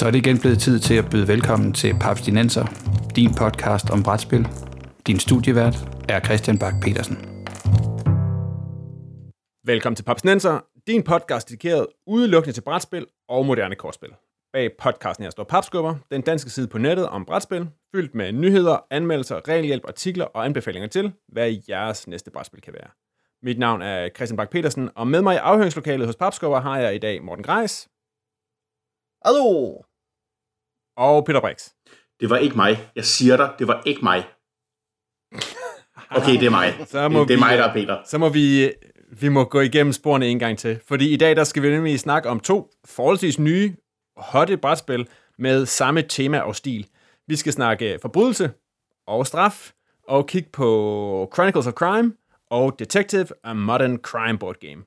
Så er det igen blevet tid til at byde velkommen til Papstinenser, din podcast om brætspil. Din studievært er Christian Bak petersen Velkommen til Papstinenser, din podcast dedikeret udelukkende til brætspil og moderne kortspil. Bag podcasten her står Papskubber, den danske side på nettet om brætspil, fyldt med nyheder, anmeldelser, regelhjælp, artikler og anbefalinger til, hvad jeres næste brætspil kan være. Mit navn er Christian Bak petersen og med mig i afhøringslokalet hos Papskubber har jeg i dag Morten Greis. Hallo! Og Peter Brix. Det var ikke mig. Jeg siger dig, det var ikke mig. Okay, det er mig. Så må det er vi, mig, der er Peter. Så må vi, vi må gå igennem sporene en gang til. Fordi i dag der skal vi nemlig snakke om to forholdsvis nye, hotte brætspil med samme tema og stil. Vi skal snakke forbrydelse og straf, og kigge på Chronicles of Crime og Detective, a Modern Crime Board Game.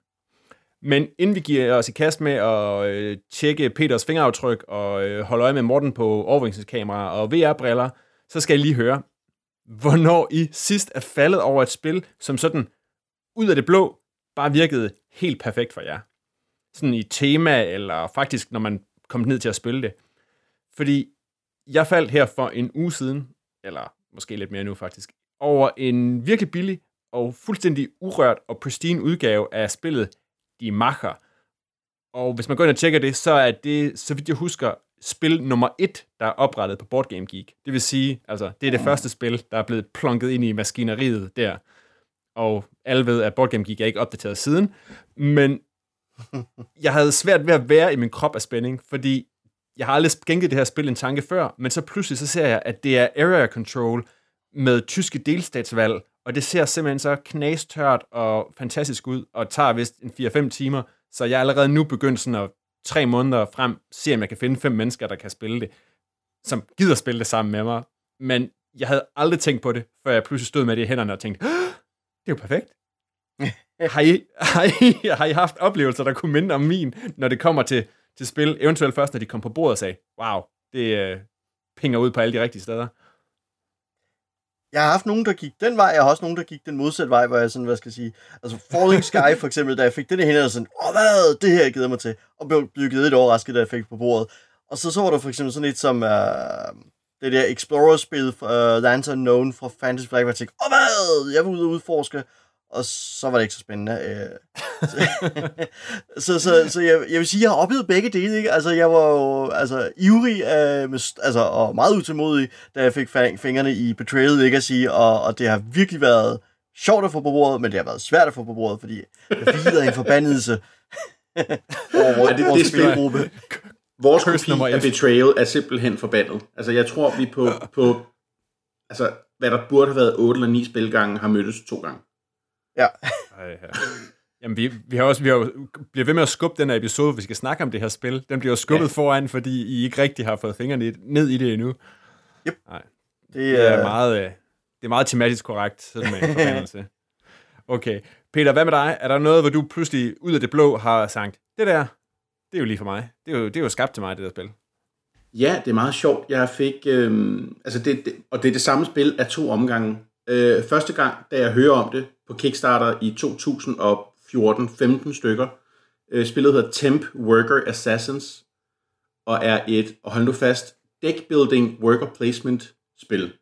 Men inden vi giver os i kast med at øh, tjekke Peters fingeraftryk og øh, holde øje med Morten på overvågningskamera og VR-briller, så skal jeg lige høre, hvornår I sidst er faldet over et spil, som sådan ud af det blå bare virkede helt perfekt for jer. Sådan i tema, eller faktisk når man kom ned til at spille det. Fordi jeg faldt her for en uge siden, eller måske lidt mere nu faktisk, over en virkelig billig og fuldstændig urørt og pristine udgave af spillet de Macher. Og hvis man går ind og tjekker det, så er det, så vidt jeg husker, spil nummer et, der er oprettet på Board Game Geek. Det vil sige, altså, det er det første spil, der er blevet plunket ind i maskineriet der. Og alle ved, at Board Game Geek er ikke opdateret siden. Men jeg havde svært ved at være i min krop af spænding, fordi jeg har aldrig skænket det her spil en tanke før, men så pludselig så ser jeg, at det er area control med tyske delstatsvalg, og det ser simpelthen så knastørt og fantastisk ud, og tager vist en 4-5 timer, så jeg er allerede nu begyndt sådan at tre måneder frem, se om jeg kan finde fem mennesker, der kan spille det, som gider spille det sammen med mig. Men jeg havde aldrig tænkt på det, før jeg pludselig stod med det i hænderne og tænkte, det er jo perfekt. har, I, har, I, har I haft oplevelser, der kunne minde om min, når det kommer til, til spil, eventuelt først, når de kom på bordet og sagde, wow, det øh, pinger ud på alle de rigtige steder? Jeg har haft nogen, der gik den vej, jeg har også nogen, der gik den modsatte vej, hvor jeg sådan, hvad skal jeg sige, altså Falling Sky for eksempel, da jeg fik den i hænderne, sådan, åh hvad, det her jeg gider mig til, og blev, blev givet et overrasket, da jeg fik på bordet. Og så, så var der for eksempel sådan et som, uh, det der Explorer-spil, uh, øh, Lands Unknown fra Fantasy Flight, hvor jeg tænkte, åh hvad, jeg vil ud og udforske, og så var det ikke så spændende. Øh, så, så, så, så jeg, jeg vil sige, jeg har oplevet begge dele. Ikke? Altså, jeg var jo altså, ivrig øh, med, altså, og meget utålmodig, da jeg fik fingrene i Betrayal Legacy, og, og det har virkelig været sjovt at få på bordet, men det har været svært at få på bordet, fordi jeg hviler en forbandelse over ja, det, vores spilgruppe. Vores kopi af Betrayal er simpelthen forbandet. Altså, jeg tror, vi på, på altså, hvad der burde have været 8 eller 9 spilgange, har mødtes to gange. Ja. Ej, ja. Jamen, vi, vi har også vi har, bliver ved med at skubbe den her episode, vi skal snakke om det her spil. Den bliver jo skubbet ja. foran, fordi I ikke rigtig har fået fingrene ned i det endnu. Yep. Nej. Det, det er, meget, øh, det er meget tematisk korrekt, sådan med en forbandelse. Okay. Peter, hvad med dig? Er der noget, hvor du pludselig ud af det blå har sagt, det der, det er jo lige for mig. Det er jo, det er jo skabt til mig, det der spil. Ja, det er meget sjovt. Jeg fik, øh, altså det, det, og det er det samme spil af to omgange. Øh, første gang, da jeg hører om det på Kickstarter i 2014-15 stykker. Øh, spillet hedder Temp Worker Assassins, og er et, og hold nu fast, deck building worker placement spil.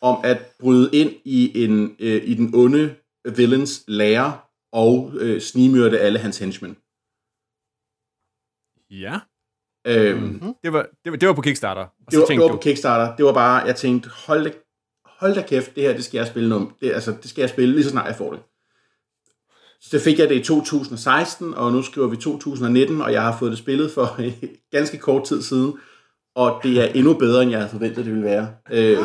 Om at bryde ind i, en, øh, i den onde villains lærer og øh, snimyrde alle hans henchmen. Ja. Øhm, mm-hmm. det, var, det, var, det var på Kickstarter. Og det, var, det var på Kickstarter. Det var bare, jeg tænkte, hold da hold da kæft, det her, det skal jeg spille nu. Det, altså, det skal jeg spille lige så snart jeg får det. Så fik jeg det i 2016, og nu skriver vi 2019, og jeg har fået det spillet for ganske kort tid siden, og det er endnu bedre, end jeg havde forventet, det ville være. Øh,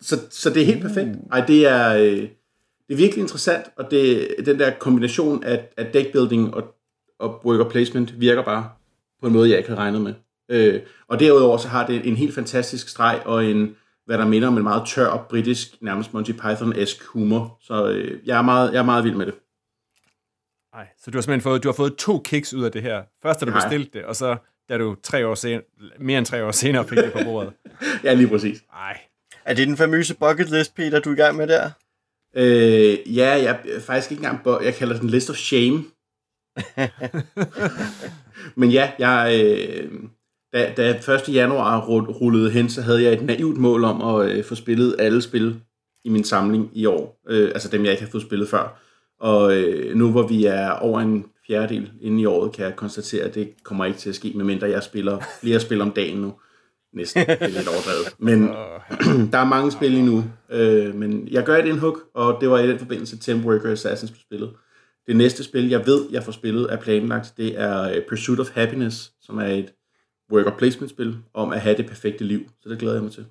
så, så det er helt perfekt. Ej, det er, øh, det er virkelig interessant, og det, den der kombination af, af deckbuilding og, og worker placement virker bare på en måde, jeg ikke havde regnet med. Øh, og derudover så har det en helt fantastisk streg og en, hvad der minder om en meget tør, britisk, nærmest Monty Python-esk humor. Så øh, jeg, er meget, jeg er meget vild med det. Nej, så du har simpelthen fået, du har fået to kicks ud af det her. Først da du bestilte det, og så da du tre år sen, mere end tre år senere fik det på bordet. ja, lige præcis. Nej. Er det den famøse bucket list, Peter, du er i gang med der? Øh, ja, jeg er faktisk ikke engang, jeg kalder den list of shame. Men ja, jeg, øh, da, da 1. januar rullede hen, så havde jeg et naivt mål om at øh, få spillet alle spil i min samling i år. Øh, altså dem, jeg ikke har fået spillet før. Og øh, nu hvor vi er over en fjerdedel inde i året, kan jeg konstatere, at det kommer ikke til at ske, medmindre jeg spiller flere spil om dagen nu. Næsten, det er lidt overdrevet. Men der er mange spil endnu. Øh, men jeg gør et indhug, og det var i den forbindelse Temp Worker Assassins på spillet. Det næste spil, jeg ved, jeg får spillet, er planlagt. Det er øh, Pursuit of Happiness, som er et worker placement spil om at have det perfekte liv. Så det glæder jeg mig til.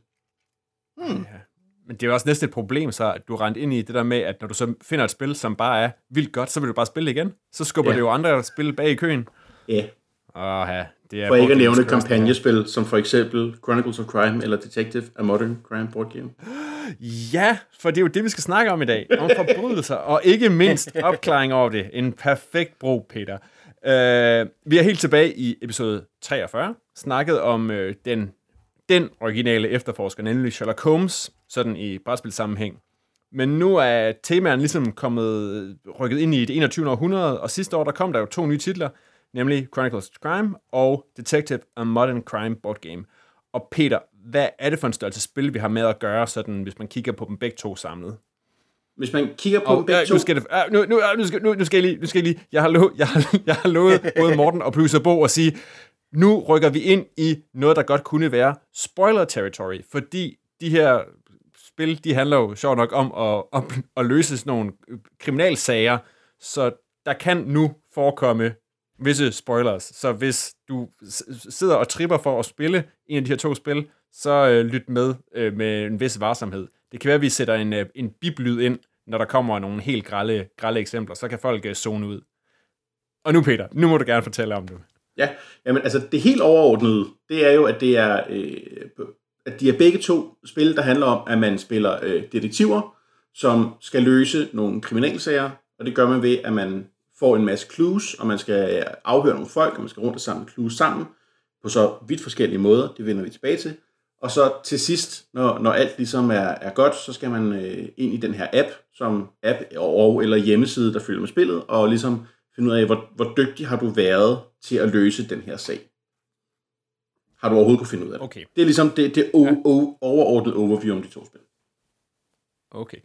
Hmm. Ja. Men det er jo også næste et problem, så at du rent ind i det der med, at når du så finder et spil, som bare er vildt godt, så vil du bare spille igen. Så skubber ja. det jo andre spil bag i køen. Ja. Åh, ja. Det er for ikke at nævne kampagnespil, som for eksempel Chronicles of Crime eller Detective, a Modern Crime Board Game. Ja, for det er jo det, vi skal snakke om i dag. Om forbrydelser, og ikke mindst opklaring over det. En perfekt bro, Peter. Øh, vi er helt tilbage i episode 43, snakket om øh, den, den originale efterforsker, nemlig Sherlock Holmes, sådan i brætspilsammenhæng. Men nu er temaen ligesom kommet øh, rykket ind i det 21. århundrede, og sidste år der kom der jo to nye titler, nemlig Chronicles of Crime og Detective A Modern Crime Board Game. Og Peter, hvad er det for en størrelse spil, vi har med at gøre, sådan, hvis man kigger på dem begge to samlet? Hvis man kigger på og, begge ja, to... Nu skal, det, nu, nu, nu, skal, nu, nu skal jeg lige... Nu skal jeg, lige jeg, har lo, jeg, har, jeg har lovet både Morten og producer Bo at sige, nu rykker vi ind i noget, der godt kunne være spoiler territory, fordi de her spil, de handler jo sjovt nok om at, at, at løse sådan nogle kriminalsager, så der kan nu forekomme visse spoilers. Så hvis du sidder og tripper for at spille en af de her to spil, så øh, lyt med øh, med en vis varsomhed. Det kan være, at vi sætter en, øh, en biblyd ind, når der kommer nogle helt grælde, grælde eksempler, så kan folk øh, zone ud. Og nu Peter, nu må du gerne fortælle om det. Ja, jamen altså det helt overordnede, det er jo, at det er, øh, at de er begge to spil, der handler om, at man spiller øh, detektiver, som skal løse nogle kriminalsager, og det gør man ved, at man får en masse clues, og man skal øh, afhøre nogle folk, og man skal rundt og samle clues sammen på så vidt forskellige måder. Det vender vi tilbage til. Og så til sidst, når, når alt ligesom er, er godt, så skal man øh, ind i den her app, som app og eller hjemmeside, der følger med spillet, og ligesom finde ud af, hvor, hvor dygtig har du været til at løse den her sag. Har du overhovedet kunne finde ud af det? Okay. Det er ligesom det, det o- o- overordnede overview om de to spil. Okay.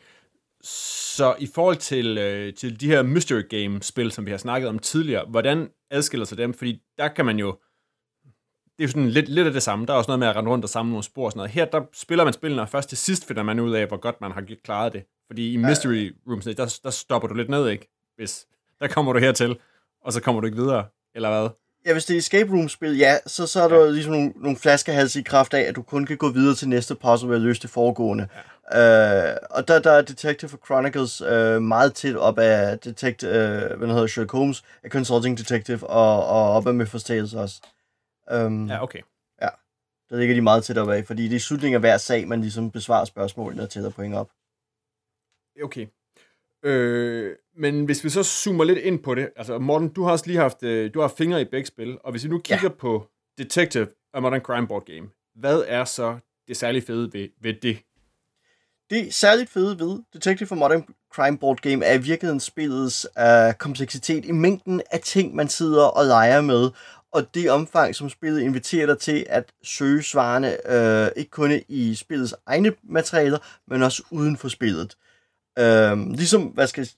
Så i forhold til, øh, til de her mystery game-spil, som vi har snakket om tidligere, hvordan adskiller sig dem? Fordi der kan man jo... Det er jo sådan lidt, lidt af det samme. Der er også noget med at rende rundt og samle nogle spor og sådan noget. Her, der spiller man spillene, og først til sidst finder man ud af, hvor godt man har klaret det. Fordi i mystery rooms, der, der stopper du lidt ned, ikke? Hvis der kommer du hertil, og så kommer du ikke videre, eller hvad? Ja, hvis det er escape room-spil, ja, så, så er der ja. ligesom nogle, nogle flaskehals i kraft af, at du kun kan gå videre til næste puzzle ved at løse det foregående. Ja. Øh, og der, der er Detective Chronicles øh, meget tæt op af Detective, øh, hvad hedder Sherlock Holmes, af Consulting Detective, og, og op af Memphis Tales også. Um, ja, okay. Ja, der ligger de meget tæt op af, fordi det er slutningen af hver sag, man ligesom besvarer spørgsmålene og tæller point op. Okay. Øh, men hvis vi så zoomer lidt ind på det, altså Morten, du har også lige haft, øh, du har fingre i begge spil, og hvis vi nu kigger ja. på Detective og Modern Crime Board Game, hvad er så det særligt fede ved, ved det? Det særligt fede ved Detective for Modern Crime Board Game er i virkeligheden spillets uh, kompleksitet i mængden af ting, man sidder og leger med, og det omfang, som spillet inviterer dig til at søge svarene, øh, ikke kun i spillets egne materialer, men også uden for spillet. Øh, ligesom, hvad skal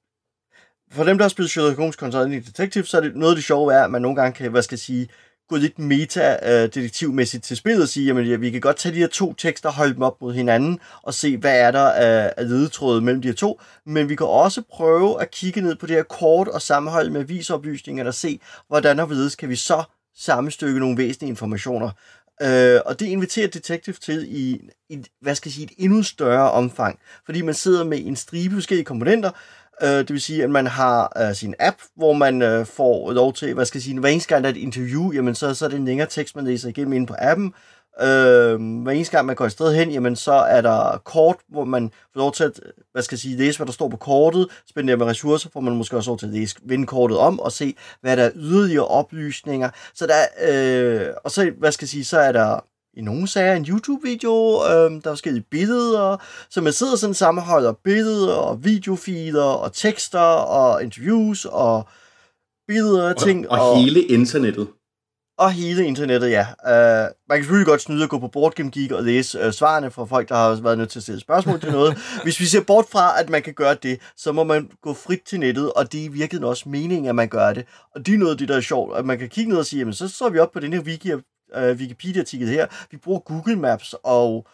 for dem, der har spillet Sherlock Holmes Consulting Detective, så er det noget af det sjove er, at man nogle gange kan, hvad skal jeg sige, gå lidt meta-detektivmæssigt øh, til spillet og sige, jamen ja, vi kan godt tage de her to tekster og holde dem op mod hinanden og se, hvad er der af, af ledetråde mellem de her to, men vi kan også prøve at kigge ned på det her kort og sammenholde med visoplysningerne og se, hvordan og hvorledes kan vi så sammenstykke nogle væsentlige informationer. Øh, og det inviterer Detective til i, i, hvad skal jeg sige, et endnu større omfang, fordi man sidder med en stribe forskellige komponenter, øh, det vil sige, at man har øh, sin app, hvor man øh, får lov til, hvad skal jeg sige, hver eneste gang der er et interview, jamen så, så er det en længere tekst, man læser igennem inde på appen. Uh, hver eneste gang man går et sted hen, jamen så er der kort, hvor man får lov til at, hvad skal jeg sige, læse, hvad der står på kortet, spændende med ressourcer, får man måske også lov til at læse, vende kortet om og se, hvad der er yderligere oplysninger. Så der, uh, og så, hvad skal jeg sige, så er der i nogle sager en YouTube-video, øh, der er forskellige billeder, så man sidder sådan sammenholder billeder og videofiler og tekster og interviews og billeder og ting. Og, og hele internettet. Og hele internettet, ja. Uh, man kan selvfølgelig godt snyde og gå på Boardgame Geek og læse uh, svarene fra folk, der har været nødt til at stille spørgsmål til noget. Hvis vi ser bort fra, at man kan gøre det, så må man gå frit til nettet, og det er i virkeligheden også meningen, at man gør det. Og det er noget af det, der er sjovt, at man kan kigge ned og sige, jamen så står vi op på den her wiki, uh, Wikipedia-artikel her. Vi bruger Google Maps og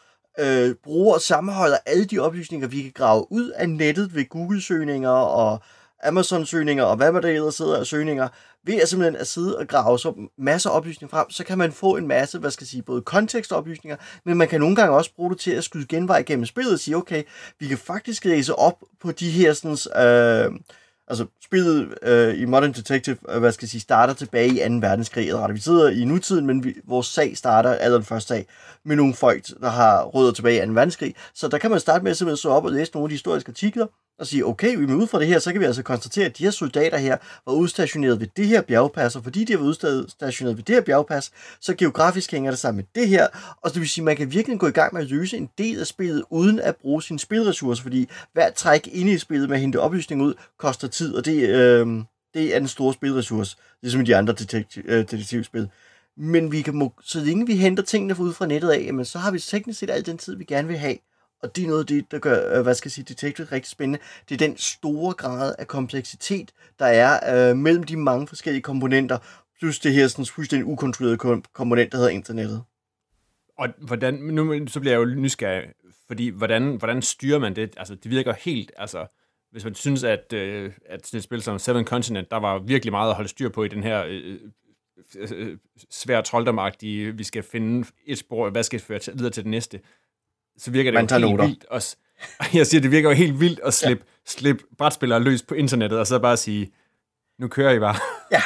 uh, bruger og sammenholder alle de oplysninger, vi kan grave ud af nettet ved Google-søgninger og Amazon-søgninger og hvad man der ellers sidder af søgninger, ved at simpelthen at sidde og grave så masser af oplysninger frem, så kan man få en masse, hvad skal jeg sige, både kontekstoplysninger, men man kan nogle gange også bruge det til at skyde genvej gennem spillet og sige, okay, vi kan faktisk læse op på de her sådan, øh, altså spillet øh, i Modern Detective, øh, hvad skal jeg sige, starter tilbage i 2. verdenskrig, eller vi sidder i nutiden, men vi, vores sag starter, eller den første sag, med nogle folk, der har rødder tilbage i 2. verdenskrig, så der kan man starte med at simpelthen så op og læse nogle af de historiske artikler, og sige, okay, vi ud fra det her, så kan vi altså konstatere, at de her soldater her var udstationeret ved det her bjergpas, og fordi de var udstationeret ved det her bjergpas, så geografisk hænger det sammen med det her, og det vil sige, at man kan virkelig gå i gang med at løse en del af spillet, uden at bruge sine spilressourcer, fordi hver træk inde i spillet med at hente oplysning ud, koster tid, og det, øh, det er den store spilressource, ligesom i de andre detektiv, øh, detektivspil. Men vi kan, så længe vi henter tingene ud fra nettet af, jamen, så har vi teknisk set al den tid, vi gerne vil have. Og det er noget af det, der gør, øh, hvad skal jeg sige, Detective rigtig spændende. Det er den store grad af kompleksitet, der er øh, mellem de mange forskellige komponenter, plus det her sådan fuldstændig ukontrollerede komponent, der hedder internettet. Og hvordan, nu så bliver jeg jo nysgerrig, fordi hvordan, hvordan styrer man det? Altså, det virker helt, altså, hvis man synes, at, øh, at sådan et spil som Seven Continent, der var virkelig meget at holde styr på i den her øh, øh, øh svære trolddomagtige, vi skal finde et spor, hvad skal føre til, videre til det næste så virker det Man jo helt noter. vildt. At, jeg siger, det virker jo helt vildt at slippe, ja. slippe brætspillere løs på internettet, og så bare sige, nu kører I bare. Ja,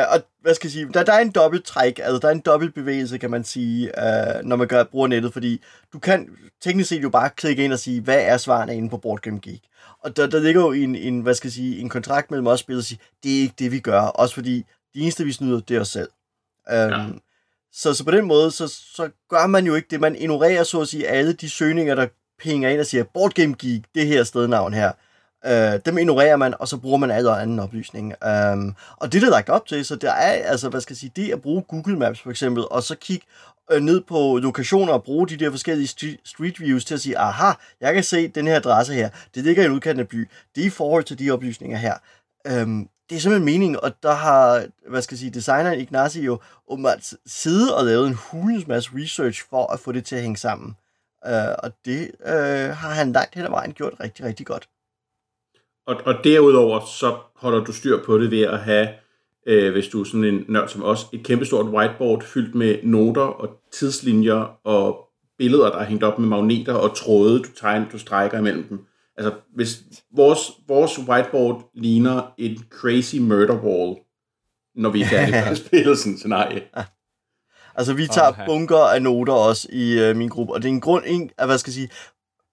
øh, og hvad skal jeg sige, der, der er en dobbelt træk, altså der er en dobbelt bevægelse, kan man sige, øh, når man gør, bruger nettet, fordi du kan teknisk set jo bare klikke ind og sige, hvad er svarene inde på Boardgame Geek? Og der, der ligger jo en, en, hvad skal jeg sige, en kontrakt mellem os spillere og sige, det er ikke det, vi gør, også fordi det eneste, vi snyder, det er os selv. Ja. Så, så på den måde, så, så gør man jo ikke det. Man ignorerer så at sige alle de søgninger, der pinger ind og siger, Board Game Geek, det her stednavn her. Øh, dem ignorerer man, og så bruger man alle anden oplysning. Um, og det er der lagt op til, så der er, altså, hvad skal jeg sige, det at bruge Google Maps for eksempel, og så kigge øh, ned på lokationer og bruge de der forskellige street views til at sige, aha, jeg kan se den her adresse her, det ligger i en udkant af by, det er i forhold til de oplysninger her. Um, det er simpelthen meningen, og der har, hvad skal jeg sige, designeren Ignacio åbenbart siddet og lavet en hulens masse research for at få det til at hænge sammen. Øh, og det øh, har han langt hen ad vejen gjort rigtig, rigtig godt. Og, og derudover så holder du styr på det ved at have, øh, hvis du er sådan en nørd som os, et kæmpestort whiteboard fyldt med noter og tidslinjer og billeder, der er hængt op med magneter og tråde, du tegner, du strækker imellem dem. Altså, hvis vores, vores whiteboard ligner en crazy murder wall, når vi er færdige med at spille sådan scenarie. Altså, vi tager okay. bunker af noter også i øh, min gruppe, og det er en grund, en, at, hvad skal jeg sige,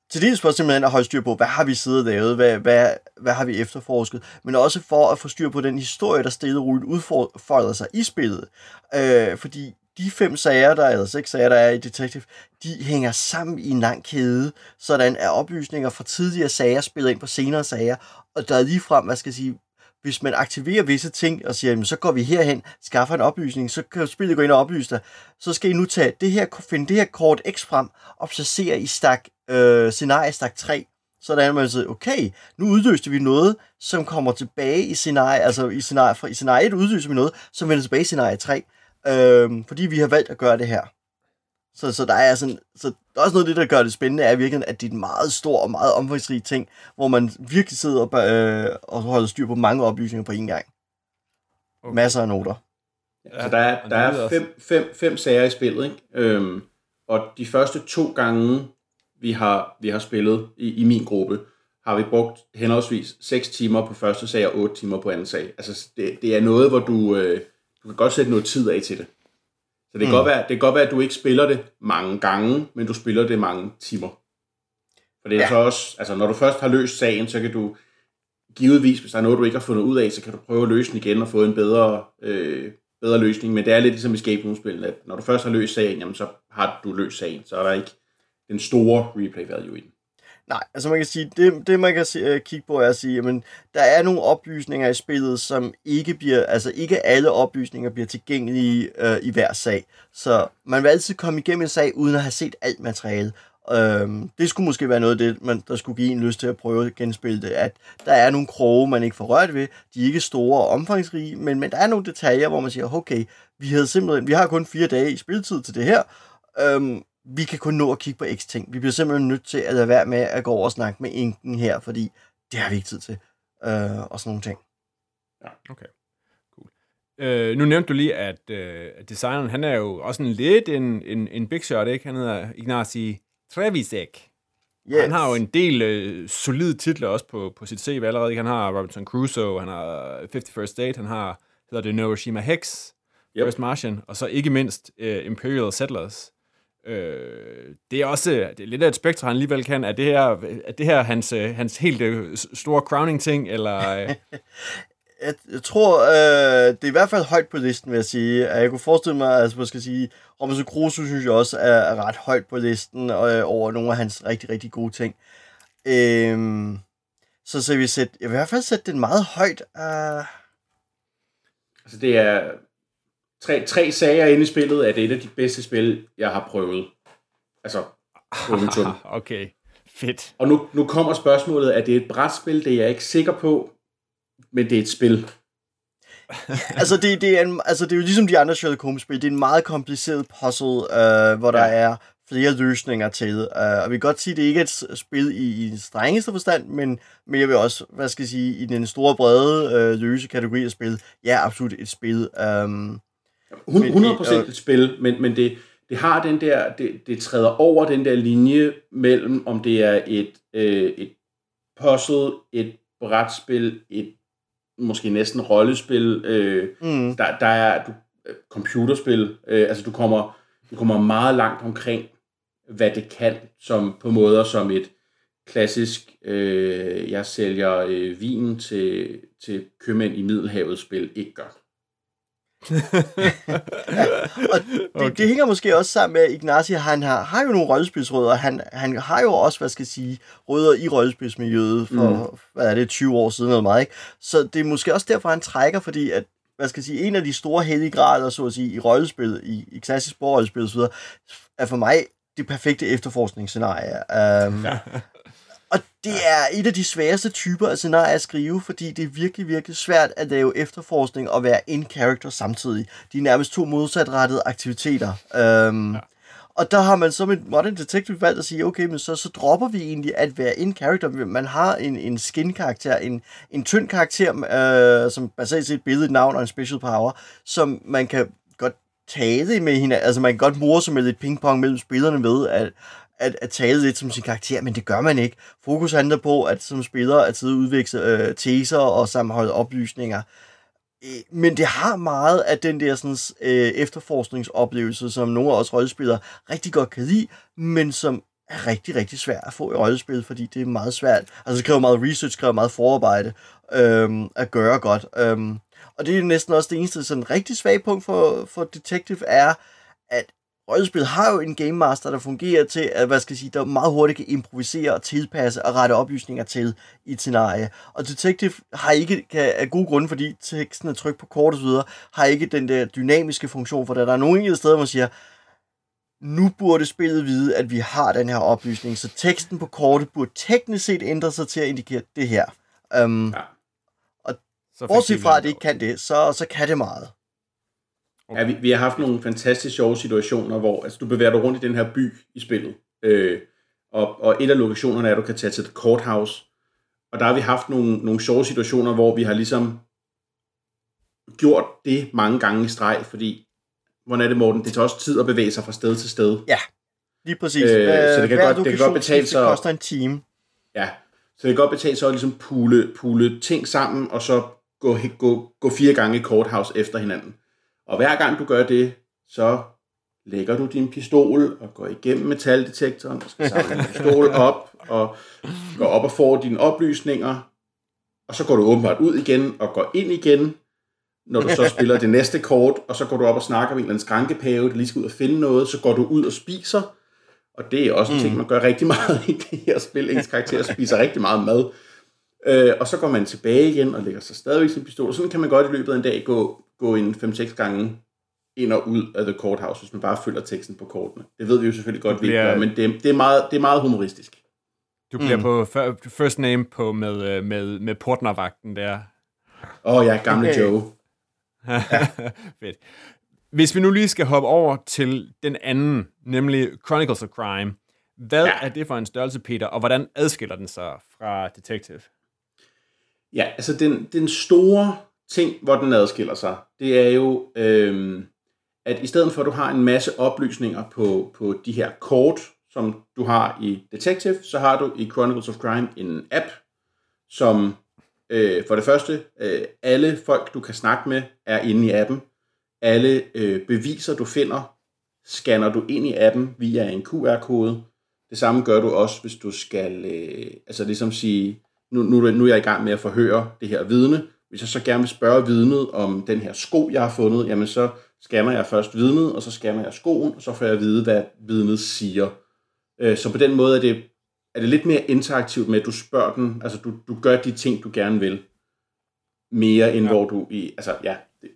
til dels for simpelthen at holde styr på, hvad har vi siddet og lavet, hvad, hvad, hvad har vi efterforsket, men også for at få styr på den historie, der stille og roligt udfordrer sig i spillet. Øh, fordi de fem sager, der er, eller seks sager, der er i Detective, de hænger sammen i en lang kæde, sådan er oplysninger fra tidligere sager spillet ind på senere sager, og der er lige frem, hvad skal jeg sige, hvis man aktiverer visse ting og siger, jamen, så går vi herhen, skaffer en oplysning, så kan spillet gå ind og oplyse dig. Så skal I nu tage det her, finde det her kort X frem og placere i stak, øh, scenarie stak 3. sådan at man siger, okay, nu udløste vi noget, som kommer tilbage i scenarie, altså i scenarie, fra, i scenarie 1 udløser vi noget, som vender tilbage i scenarie 3 øh, fordi vi har valgt at gøre det her. Så, så der er sådan, så der er også noget af det, der gør det spændende, er virkelig, at det er en meget stor og meget omfangsrig ting, hvor man virkelig sidder og, øh, og holder styr på mange oplysninger på én gang. Okay. Masser af noter. Ja, så der er, der er fem, fem, fem sager i spillet, ikke? Øhm, og de første to gange, vi har, vi har spillet i, i min gruppe, har vi brugt henholdsvis 6 timer på første sag og 8 timer på anden sag. Altså, det, det er noget, hvor du, øh, du kan godt sætte noget tid af til det. Så det kan, mm. godt være, det kan godt være, at du ikke spiller det mange gange, men du spiller det mange timer. For det er ja. så også, altså når du først har løst sagen, så kan du givetvis, hvis der er noget, du ikke har fundet ud af, så kan du prøve at løse den igen og få en bedre, øh, bedre løsning. Men det er lidt ligesom escape room-spillet, at når du først har løst sagen, jamen, så har du løst sagen. Så er der ikke den store replay value i den. Nej, altså man kan sige, det, det man kan se, øh, kigge på er at sige, jamen, der er nogle oplysninger i spillet, som ikke bliver, altså ikke alle oplysninger bliver tilgængelige øh, i hver sag. Så man vil altid komme igennem en sag, uden at have set alt materiale. Øhm, det skulle måske være noget af det, man, der skulle give en lyst til at prøve at genspille det, at der er nogle kroge, man ikke får rørt ved. De er ikke store og omfangsrige, men, men der er nogle detaljer, hvor man siger, okay, vi, havde simpelthen, vi har kun fire dage i spilletid til det her. Øhm, vi kan kun nå at kigge på x ting. Vi bliver simpelthen nødt til at lade være med at gå over og snakke med enken her, fordi det har vi ikke tid til. Øh, og sådan nogle ting. Ja, okay. Cool. Øh, nu nævnte du lige, at øh, designeren, han er jo også en lidt en, en, en big shot, ikke? Han hedder Ignacy Trevisek. Yes. Han har jo en del øh, solide titler også på, på sit CV allerede. Han har Robinson Crusoe, han har 51st Date, han har, hedder det Neuroshima Hex, yep. First Martian, og så ikke mindst uh, Imperial Settlers. Øh, det er også det er lidt af et spektrum, han alligevel kan. Er det her, er det her hans, øh, hans helt øh, store crowning-ting, eller... jeg, jeg tror, øh, det er i hvert fald højt på listen, vil jeg sige. Jeg kunne forestille mig, altså, man skal sige, Robinson Crusoe synes jeg også er, er ret højt på listen øh, over nogle af hans rigtig, rigtig gode ting. Øh, så så vi sætte, jeg vil i hvert fald sætte den meget højt. Uh... Altså det er, tre, tre sager inde i spillet, er det et af de bedste spil, jeg har prøvet. Altså, okay, fedt. Og nu, nu kommer spørgsmålet, er det et brætspil? Det er jeg ikke sikker på, men det er et spil. altså, det, det er en, altså, det er jo ligesom de andre Sherlock Holmes-spil. Det er en meget kompliceret puzzle, øh, hvor der ja. er flere løsninger til. Uh, og vi kan godt sige, at det ikke er et spil i, i den strengeste forstand, men, men jeg vil også, hvad skal jeg sige, i den store, brede øh, løse kategori af spil, ja, absolut et spil. Um, 100% et spil, men, men det, det har den der, det, det træder over den der linje mellem, om det er et, øh, et puzzle, et brætspil, et måske næsten rollespil, øh, mm. der, der er du, øh, computerspil, øh, altså du kommer, du kommer meget langt omkring, hvad det kan, som på måder som et klassisk, øh, jeg sælger øh, vin til, til købmænd i Middelhavet spil ikke gør. og det, okay. det hænger måske også sammen med, at Ignacy han har, har jo nogle rollespilsrødder. Han, han har jo også, hvad skal jeg sige, rødder i rollespilsmiljøet for, mm. hvad er det, 20 år siden eller meget, ikke? Så det er måske også derfor, han trækker, fordi at, hvad skal jeg sige, en af de store heldige grader, så at sige, i rollespil, i, i klassisk rollespil osv., er for mig det perfekte efterforskningsscenarie. Um, ja. Og det er et af de sværeste typer af scenarier at skrive, fordi det er virkelig, virkelig svært at lave efterforskning og være in character samtidig. De er nærmest to modsatrettede aktiviteter. Um, ja. Og der har man som et modern detective valgt at sige, okay, men så, så dropper vi egentlig at være in character. Man har en, en skin-karakter, en, en tynd karakter, øh, som baserer sig et billede, et navn og en special power, som man kan godt tale med hende. Altså man kan godt morse med lidt pingpong mellem spillerne ved, at at, at tale lidt som sin karakter, men det gør man ikke. Fokus handler på, at som spiller at sidde og udveksle øh, teser og sammenholde oplysninger. Øh, men det har meget af den der sådan, øh, efterforskningsoplevelse, som nogle af os rollespillere rigtig godt kan lide, men som er rigtig, rigtig svært at få i rollespil, fordi det er meget svært. Altså det kræver meget research, det kræver meget forarbejde øh, at gøre godt. Øh. og det er næsten også det eneste sådan rigtig svage punkt for, for Detective er, at rollespil har jo en game master, der fungerer til, at, hvad skal jeg sige, der meget hurtigt kan improvisere og tilpasse og rette oplysninger til i et scenarie. Og Detective har ikke, kan, af gode grunde, fordi teksten er tryk på kort og så videre, har ikke den der dynamiske funktion for. Der er nogle enkelte steder, hvor man siger, nu burde spillet vide, at vi har den her oplysning, så teksten på kortet burde teknisk set ændre sig til at indikere det her. Um, ja. Og bortset fra, at det ikke kan det, så, så kan det meget. Okay. Ja, vi, vi har haft nogle fantastisk sjove situationer, hvor altså, du bevæger dig rundt i den her by i spillet. Øh, og, og et af lokationerne er, at du kan tage til The Courthouse. Og der har vi haft nogle, nogle sjove situationer, hvor vi har ligesom gjort det mange gange i streg, fordi, hvordan er det, Morten? Det tager også tid at bevæge sig fra sted til sted. Ja, lige præcis. Øh, så det kan, godt, det kan godt betale sig... Det koster en time. Ja, så det kan godt betale sig at ligesom pule, pule ting sammen, og så gå, gå, gå fire gange i Courthouse efter hinanden. Og hver gang du gør det, så lægger du din pistol og går igennem metaldetektoren og skal samle din pistol op og går op og får dine oplysninger. Og så går du åbenbart ud igen og går ind igen, når du så spiller det næste kort, og så går du op og snakker med en eller anden skrankepave, der lige skal ud og finde noget, så går du ud og spiser, Og det er også en ting, man gør rigtig meget i det her spil. Ens karakter spiser rigtig meget mad. Øh, og så går man tilbage igen og lægger sig stadigvæk sin pistol. Sådan kan man godt i løbet af en dag gå, gå en 5-6 gange ind og ud af The Courthouse, hvis man bare følger teksten på kortene. Det ved vi jo selvfølgelig godt, bliver- vi gør, men det, det, er meget, det er meget humoristisk. Du bliver mm. på fir- first name på med, øh, med, med portnervagten der. Åh oh, ja, gamle Okay. Joe. Fedt. Hvis vi nu lige skal hoppe over til den anden, nemlig Chronicles of Crime. Hvad. Ja. er det for en størrelse, Peter, og hvordan adskiller den sig fra Detective? Ja, altså den, den store ting, hvor den adskiller sig, det er jo, øhm, at i stedet for at du har en masse oplysninger på, på de her kort, som du har i Detective, så har du i Chronicles of Crime en app, som øh, for det første, øh, alle folk, du kan snakke med, er inde i appen. Alle øh, beviser, du finder, scanner du ind i appen via en QR-kode. Det samme gør du også, hvis du skal, øh, altså ligesom sige, nu, nu, er nu er jeg i gang med at forhøre det her vidne. Hvis jeg så gerne vil spørge vidnet om den her sko, jeg har fundet, jamen så scanner jeg først vidnet, og så scanner jeg skoen, og så får jeg at vide, hvad vidnet siger. Øh, Så på den måde er det, er det lidt mere interaktivt med, at du spørger den, altså du, du gør de ting, du gerne vil, mere end ja. hvor du i, altså ja,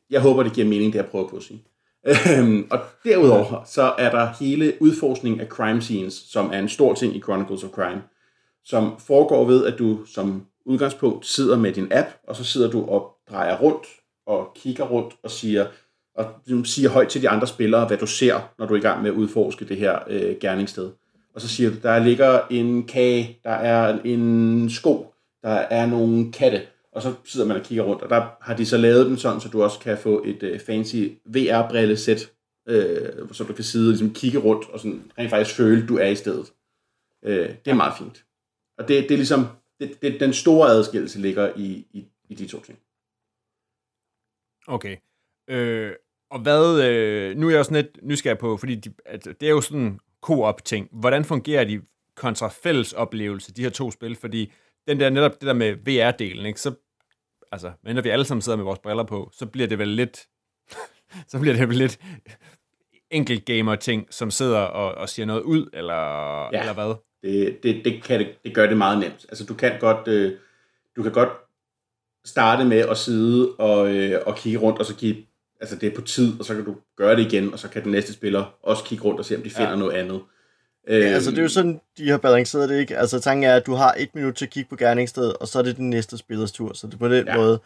jeg håber, det giver mening, det jeg prøver på at sige. Øhm, og derudover, så er der hele udforskningen af crime scenes, som er en stor ting i Chronicles of Crime, som foregår ved, at du som udgangspunkt sidder med din app, og så sidder du og drejer rundt og kigger rundt og siger, og ligesom siger højt til de andre spillere, hvad du ser, når du er i gang med at udforske det her øh, gerningssted. Og så siger du, der ligger en kage, der er en sko, der er nogle katte, og så sidder man og kigger rundt, og der har de så lavet den sådan, så du også kan få et øh, fancy VR-brillesæt, øh, så du kan sidde og ligesom, kigge rundt og sådan, rent faktisk føle, du er i stedet. Øh, det er meget fint. Og det, det er ligesom, det, det, den store adskillelse ligger i, i, i de to ting. Okay. Øh, og hvad, øh, nu er jeg også lidt nysgerrig på, fordi de, at det er jo sådan en co-op-ting. Hvordan fungerer de kontra fælles oplevelse, de her to spil? Fordi den der, netop det der med VR-delen, ikke? så, altså, når vi alle sammen sidder med vores briller på, så bliver det vel lidt, så bliver det vel lidt enkelt gamer ting, som sidder og, og siger noget ud, eller. Ja. eller hvad? Det, det, det, kan det, gør det meget nemt. Altså du kan godt, øh, du kan godt starte med at sidde og, øh, og kigge rundt, og så give, altså det er på tid, og så kan du gøre det igen, og så kan den næste spiller også kigge rundt og se, om de finder ja. noget andet. Ja, altså det er jo sådan, de har balanceret det, ikke? Altså tanken er, at du har et minut til at kigge på gerningsstedet, og så er det den næste spillers tur. Så det er på den Ja. ja. måde,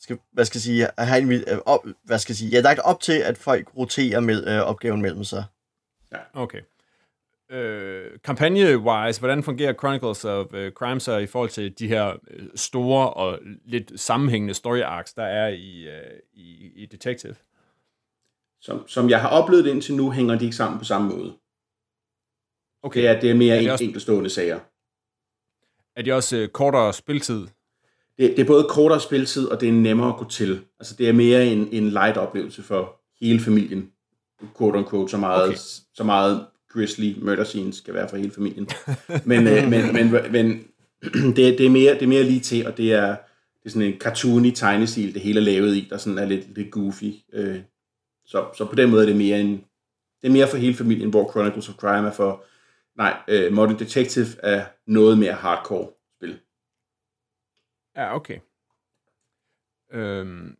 skal, hvad skal jeg sige, have en, øh, op, hvad skal jeg sige, ja, lagt op til, at folk roterer med, øh, opgaven mellem sig. Okay. Øh, Kampagne-wise, hvordan fungerer Chronicles of uh, Crime så i forhold til de her øh, store og lidt sammenhængende story arcs, der er i, øh, i, i Detective? Som, som jeg har oplevet det indtil nu, hænger de ikke sammen på samme måde. Okay. Det er, det er mere Er det en, også- enkeltstående sager. Er de også øh, kortere spiltid? Det, det er både kortere spiltid, og det er nemmere at gå til. Altså det er mere en, en light oplevelse for hele familien. Quote unquote, så meget, okay. så meget grisly murder scenes skal være for hele familien. Men, øh, men, men, men det, det, er mere, det er mere lige til, og det er, det er sådan en cartoony tegnestil, det hele er lavet i, der sådan er lidt, lidt goofy. Øh, så, så på den måde er det mere en, det er mere for hele familien, hvor Chronicles of Crime er for, nej, øh, Modern Detective er noget mere hardcore spil. Ja, okay. Øhm,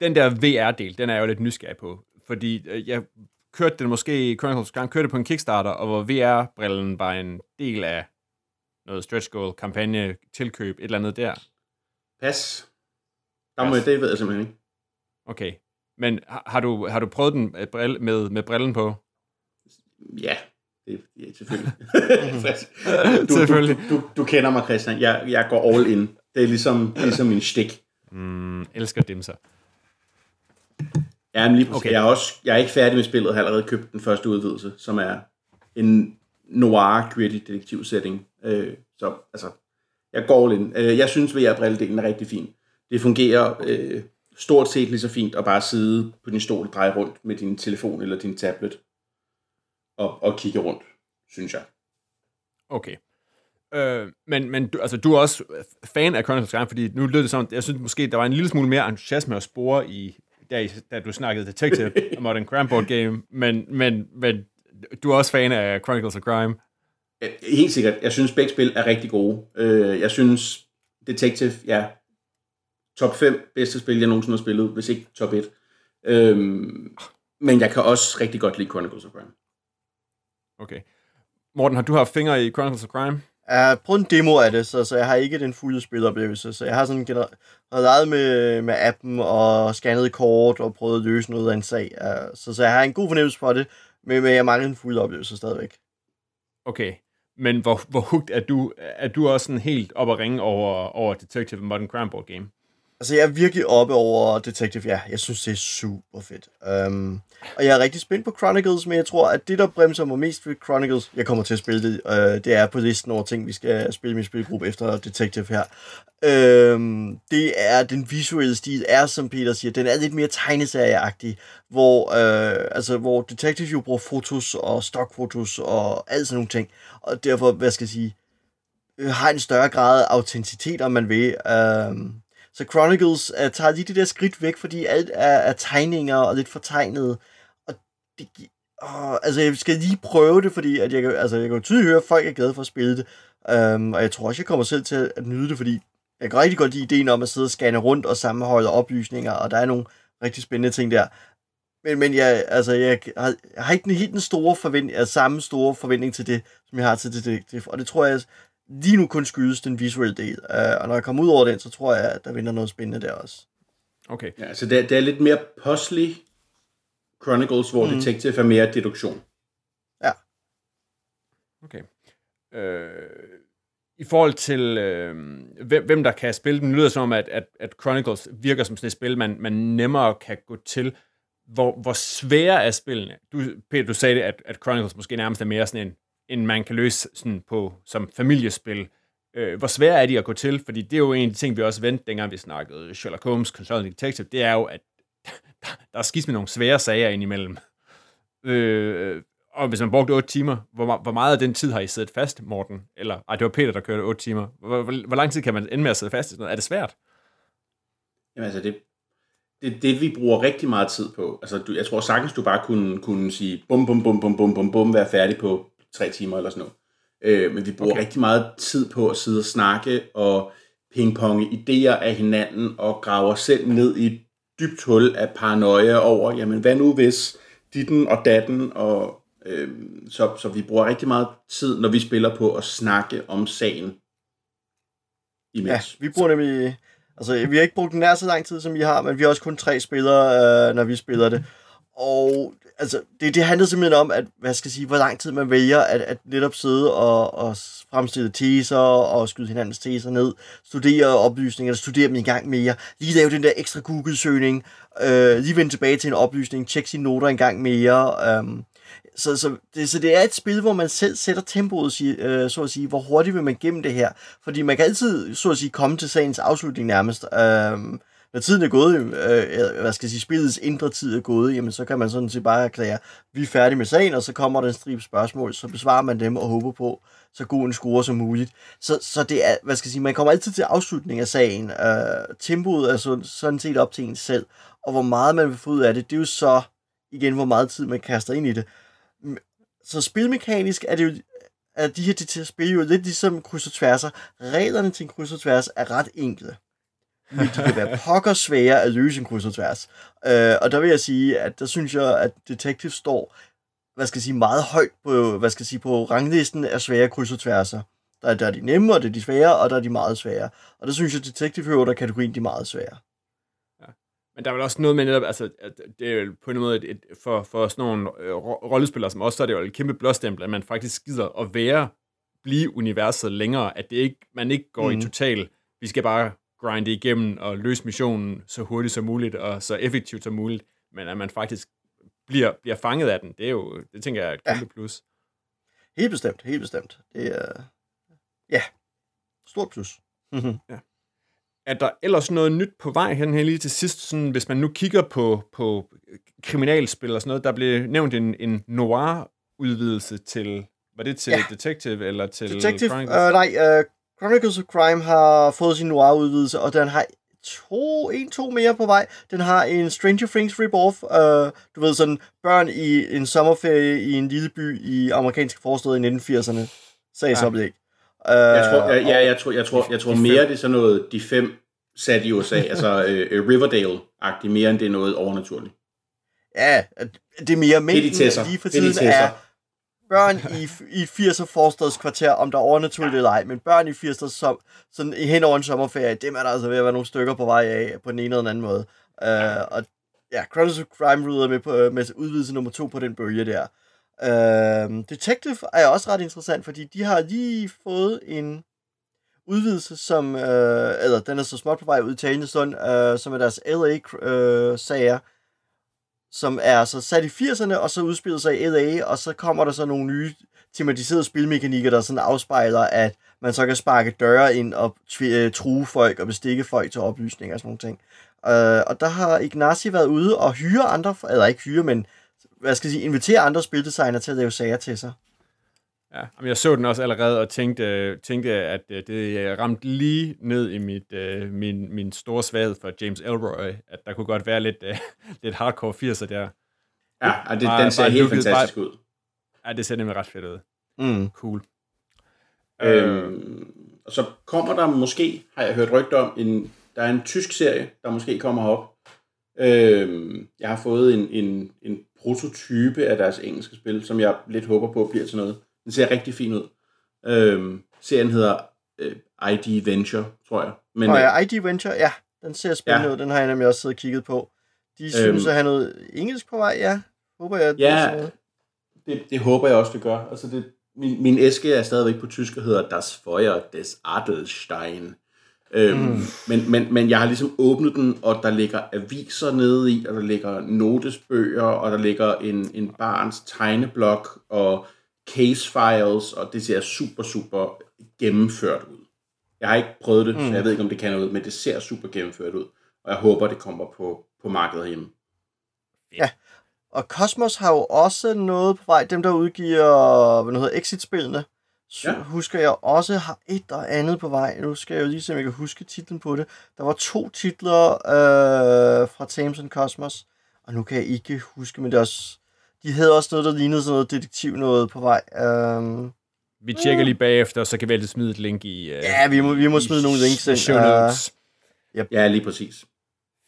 den der VR-del, den er jeg jo lidt nysgerrig på, fordi øh, jeg kørte den måske, Chronicles Crime kørte det på en Kickstarter, og hvor VR-brillen var en del af noget stretch goal, kampagne, tilkøb, et eller andet der. Pas. Der må Pas. jeg, det ved jeg simpelthen ikke. Okay. Men har, har, du, har du prøvet den med, brille, med, med brillen på? Ja, det, ja selvfølgelig. du, Selvfølgelig. Du, du, du kender mig, Christian. Jeg, jeg går all in. Det er ligesom, ligesom en stik. Mm, elsker dimser. Ja, men lige præcis. Okay. Jeg, er også, jeg er ikke færdig med spillet. Jeg har allerede købt den første udvidelse, som er en noir gritty detektiv setting. Øh, så altså, jeg går in. Øh, jeg synes, at VR-brilledelen er rigtig fin. Det fungerer øh, stort set lige så fint at bare sidde på din stol og dreje rundt med din telefon eller din tablet og, og kigge rundt, synes jeg. Okay. Øh, men men du, altså, du er også fan af of Crime, fordi nu lød det som, jeg synes måske, der var en lille smule mere entusiasme at spore i, da, da du snakkede Detective og Modern Crime Board Game, men, men, men du er også fan af Chronicles of Crime. Helt sikkert. Jeg synes, begge spil er rigtig gode. Øh, Jeg synes, Detective, ja, top 5 bedste spil, jeg nogensinde har spillet, hvis ikke top 1. Øhm, men jeg kan også rigtig godt lide Chronicles of Crime. Okay. Morten, har du haft fingre i Chronicles of Crime? Jeg har prøvet en demo af det, så, så jeg har ikke den fulde spiloplevelse. Så jeg har sådan generelt har leget med, med appen og scannet kort og prøvet at løse noget af en sag. Uh, så, så jeg har en god fornemmelse for det, men, men jeg mangler en fuld oplevelse stadigvæk. Okay. Men hvor, hvor hugt er du? Er du også sådan helt op at ringe over, over Detective Modern Crime Board Game? Altså, jeg er virkelig oppe over Detective, ja. Jeg synes, det er super fedt. Um, og jeg er rigtig spændt på Chronicles, men jeg tror, at det, der bremser mig mest ved Chronicles, jeg kommer til at spille det, uh, det er på listen over ting, vi skal spille i min spilgruppe efter Detective her. Um, det er, den visuelle stil er, som Peter siger, den er lidt mere tegneserieagtig, hvor, uh, altså, hvor Detective jo bruger fotos og stockfotos og alt sådan nogle ting. Og derfor, hvad skal jeg sige, øh, har en større grad af autenticitet, om man vil. Um, så Chronicles uh, tager lige det der skridt væk, fordi alt er, er tegninger og lidt fortegnet. Og det, åh, altså, jeg skal lige prøve det, fordi at jeg, altså, jeg kan jo tydeligt høre, at folk er glade for at spille det. Um, og jeg tror også, jeg kommer selv til at nyde det, fordi jeg kan rigtig godt lide ideen om at sidde og scanne rundt og sammenholde oplysninger, og der er nogle rigtig spændende ting der. Men, men jeg, altså, jeg, har, jeg har ikke den helt den store forventning, altså, samme store forventning til det, som jeg har til det. Og det tror jeg lige nu kun skyldes den visuelle del. Uh, og når jeg kommer ud over den, så tror jeg, at der vinder noget spændende der også. Okay. Ja, så det, er- det er lidt mere puzzly Chronicles, hvor mm. Detective er mere deduktion. Okay. Øh, I forhold til, øh, hvem, hvem der kan spille den, lyder det som om, at, at, at Chronicles virker som sådan et spil, man, man nemmere kan gå til. Hvor, hvor svære er spillene? Du, Peter, du sagde det, at, at Chronicles måske nærmest er mere sådan en, end man kan løse sådan på, som familiespil. Øh, hvor svære er de at gå til? Fordi det er jo en af de ting, vi også vendte, dengang vi snakkede Sherlock Holmes, Consulting Detective, det er jo, at der er skidt med nogle svære sager indimellem. Øh, og hvis man brugte 8 timer, hvor, hvor meget af den tid har I siddet fast, Morten? Eller, ej, det var Peter, der kørte 8 timer. Hvor, hvor, hvor lang tid kan man ende med at sidde fast i sådan noget? Er det svært? Jamen altså, det, det, det vi bruger rigtig meget tid på. Altså, du, jeg tror sagtens, du bare kunne, kunne sige bum, bum, bum, bum, bum, bum, bum, være færdig på tre timer eller sådan noget. Øh, men vi bruger Okay. rigtig meget tid på at sidde og snakke og pingponge idéer af hinanden og grave os selv ned i et dybt hul af paranoia over, jamen hvad nu hvis ditten og datten, og øh, så, så vi bruger rigtig meget tid, når vi spiller på at snakke om sagen Ja, imens. vi bruger nemlig... Altså, vi har ikke brugt den nær så lang tid, som vi har, men vi har også kun tre spillere, øh, når vi spiller det. Og altså, det, det handler simpelthen om, at, hvad skal jeg sige, hvor lang tid man vælger at, at netop sidde og, og fremstille teser og skyde hinandens teser ned, studere oplysninger, studere dem en gang mere, lige lave den der ekstra Google-søgning, øh, lige vende tilbage til en oplysning, tjekke sine noter en gang mere. Øh, så, så, det, så det er et spil, hvor man selv sætter tempoet, sig- øh, så at sige. Hvor hurtigt vil man gennem det her? Fordi man kan altid, så at sige, komme til sagens afslutning nærmest. Øh, når tiden er gået, øh, hvad skal jeg sige, spillets indre tid er gået, jamen så kan man sådan set bare erklære, vi er færdige med sagen, og så kommer der en stribe spørgsmål, så besvarer man dem og håber på så god en score som muligt. Så, så det er, hvad skal jeg sige, man kommer altid til afslutning af sagen. Øh, tempoet er sådan, sådan set op til en selv, og hvor meget man vil få ud af det, det er jo så igen, hvor meget tid man kaster ind i det. Så spilmekanisk er det jo, er de her til spil jo lidt ligesom kryds og tværser. Reglerne til en kryds og tværs er ret enkle. Men de kan være pokker svære at løse en kryds og tværs. Øh, og der vil jeg sige, at der synes jeg, at Detective står hvad skal jeg sige, meget højt på, hvad skal jeg sige, på ranglisten af svære kryds og tværser. Der, er- der er de nemme, og det er de svære, og der er de meget svære. Og der synes jeg, at Detective hører der kategorien de meget svære. Men der er vel også noget med netop, altså, at det er på en måde, et, et, for, for sådan nogle øh, ro- rollespillere som os, så er det jo et kæmpe blåstempel, at man faktisk gider at være, blive universet længere, at det ikke, man ikke går mm. i total, vi skal bare grinde igennem og løse missionen så hurtigt som muligt, og så effektivt som muligt, men at man faktisk bliver, bliver fanget af den, det er jo, det tænker jeg er et Ja. kæmpe plus. Helt bestemt, helt bestemt. Det er, ja, stort plus. Er der ellers noget nyt på vej hen her lige til sidst, sådan, hvis man nu kigger på, på kriminalspil og sådan noget, der blev nævnt en, en noir-udvidelse til, var det til Ja. ja. Detective eller til Detective, Chronicles? uh, nej, uh, Chronicles of Crime har fået sin noir-udvidelse, og den har to, en, to mere på vej. Den har en Stranger Things rip-off. Uh, du ved, sådan børn i en sommerferie i en lille by i amerikanske forsteder i 1980'erne. Sagsoplæg. Uh, jeg tror, jeg, ja, jeg tror, jeg tror, jeg tror mere, det er sådan noget, de fem sat i USA, altså uh, Riverdale-agtigt, mere end det er noget overnaturligt. Ja, det er mere mængden lige for tiden er børn i, i 80'er forstadskvarter, om der er overnaturligt eller ej, men børn i 80'er som, sådan hen over en sommerferie, dem er der altså ved at være nogle stykker på vej af, på den ene eller den anden måde. Uh, og ja, Chronicles of Crime ryder med, på, med udvidelse nummer to på den bølge der. Uh, Detective er også ret interessant, fordi de har lige fået en udvidelse, som, uh, eller den er så småt på vej ud i talende stund, uh, som er deres LA-sager, uh, som er så sat i 80'erne, og så udspiller sig i LA, og så kommer der så nogle nye tematiserede spilmekanikker, der sådan afspejler, at man så kan sparke døre ind og øh, true folk og bestikke folk til oplysning og sådan nogle ting. Øh, og der har Ignacy været ude og hyre andre, eller ikke hyre, men hvad skal jeg sige, invitere andre spildesignere til at lave sager til sig. Ja, men jeg så den også allerede og tænkte, tænkte at øh, det ramte lige ned i mit, uh, min, min store svaghed for James Elroy, at der kunne godt være lidt, uh, lidt hardcore 80'er der. Ja, og det, bare, den ser bare helt fantastisk bare, ud. Ja, det ser nemlig ret fedt ud. Mm. Cool. Øhm, og så kommer der måske, har jeg hørt rygter om, en, der er en tysk serie, der måske kommer op. Øhm, jeg har fået en, en, en prototype af deres engelske spil, som jeg lidt håber på bliver til noget. Den ser rigtig fin ud. Øhm, serien hedder øh, ID Venture, tror jeg. Men, oh, ja, øh, ID Venture, ja. Den ser spændende ja. ud. Den har jeg nemlig også siddet og kigget på. De øhm, synes at have noget engelsk på vej, ja. Håber jeg. Ja, det, det, det håber jeg også, det gør. Altså det, min, min æske er stadigvæk på tysk og hedder Das Feuer des Adelstein. Øhm, mm. men, men, men jeg har ligesom åbnet den, og der ligger aviser nede i, og der ligger notesbøger, og der ligger en, en barns tegneblok, og case files, og det ser super, super gennemført ud. Jeg har ikke prøvet det, mm. så jeg ved ikke, om det kan noget, men det ser super gennemført ud, og jeg håber, det kommer på, på markedet hjemme. Ja, og Cosmos har jo også noget på vej, dem der udgiver, hvad hedder, Exit-spillene, så ja. husker jeg også har et eller andet på vej. Nu skal jeg jo lige se, om jeg kan huske titlen på det. Der var to titler øh, fra Thames and Cosmos, og nu kan jeg ikke huske, men det er også de havde også noget, der lignede sådan noget detektiv noget på vej. Um, vi tjekker lige bagefter, så kan vi altid smide et link i... Uh, ja, vi må, vi må smide nogle links ind. Show notes. Uh, yep. Ja, lige præcis.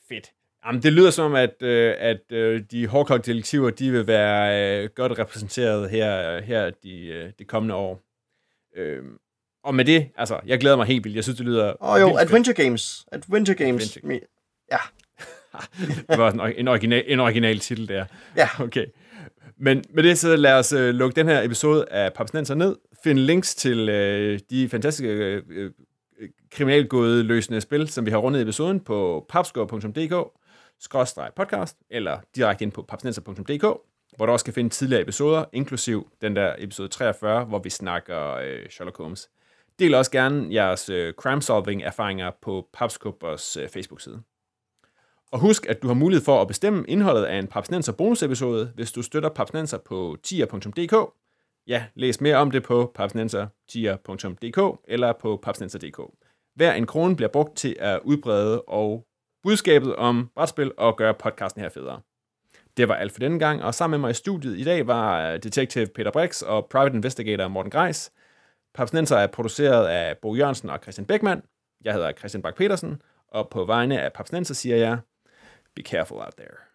Fedt. Jamen, det lyder som, at, uh, at uh, de hårdkogte detektiver, de vil være uh, godt repræsenteret her, her de, uh, de kommende år. Uh, og med det, altså, jeg glæder mig helt vildt. Jeg synes, det lyder... Åh oh, jo, Adventure fedt. Games. Adventure Games. Adventure. Ja. det var en, en, original, en original titel der. Ja. Okay. Men med det, så lad os øh, lukke den her episode af Papsnenser ned. Find links til øh, de fantastiske øh, øh kriminalgåde løsende spil, som vi har rundet i episoden på papskov.dk podcast eller direkte ind på papsnenser.dk, hvor du også kan finde tidligere episoder, inklusiv den der episode 43, hvor vi snakker øh, Sherlock Holmes. Del også gerne jeres øh, crime-solving-erfaringer på Papskubbers øh, Facebook-side. Og husk, at du har mulighed for at bestemme indholdet af en Papsnenser bonusepisode, hvis du støtter Papsnenser på tier.dk. Ja, læs mere om det på papsnenser.dk eller på papsnenser.dk. Hver en krone bliver brugt til at udbrede og budskabet om brætspil og gøre podcasten her federe. Det var alt for denne gang, og sammen med mig i studiet i dag var øh, detektiv Peter Brix og private investigator Morten Greis. Papsnenser er produceret af Bo Jørgensen og Christian Beckmann. Jeg hedder Christian Bak petersen og på vegne af Papsnenser siger jeg, Be careful out there.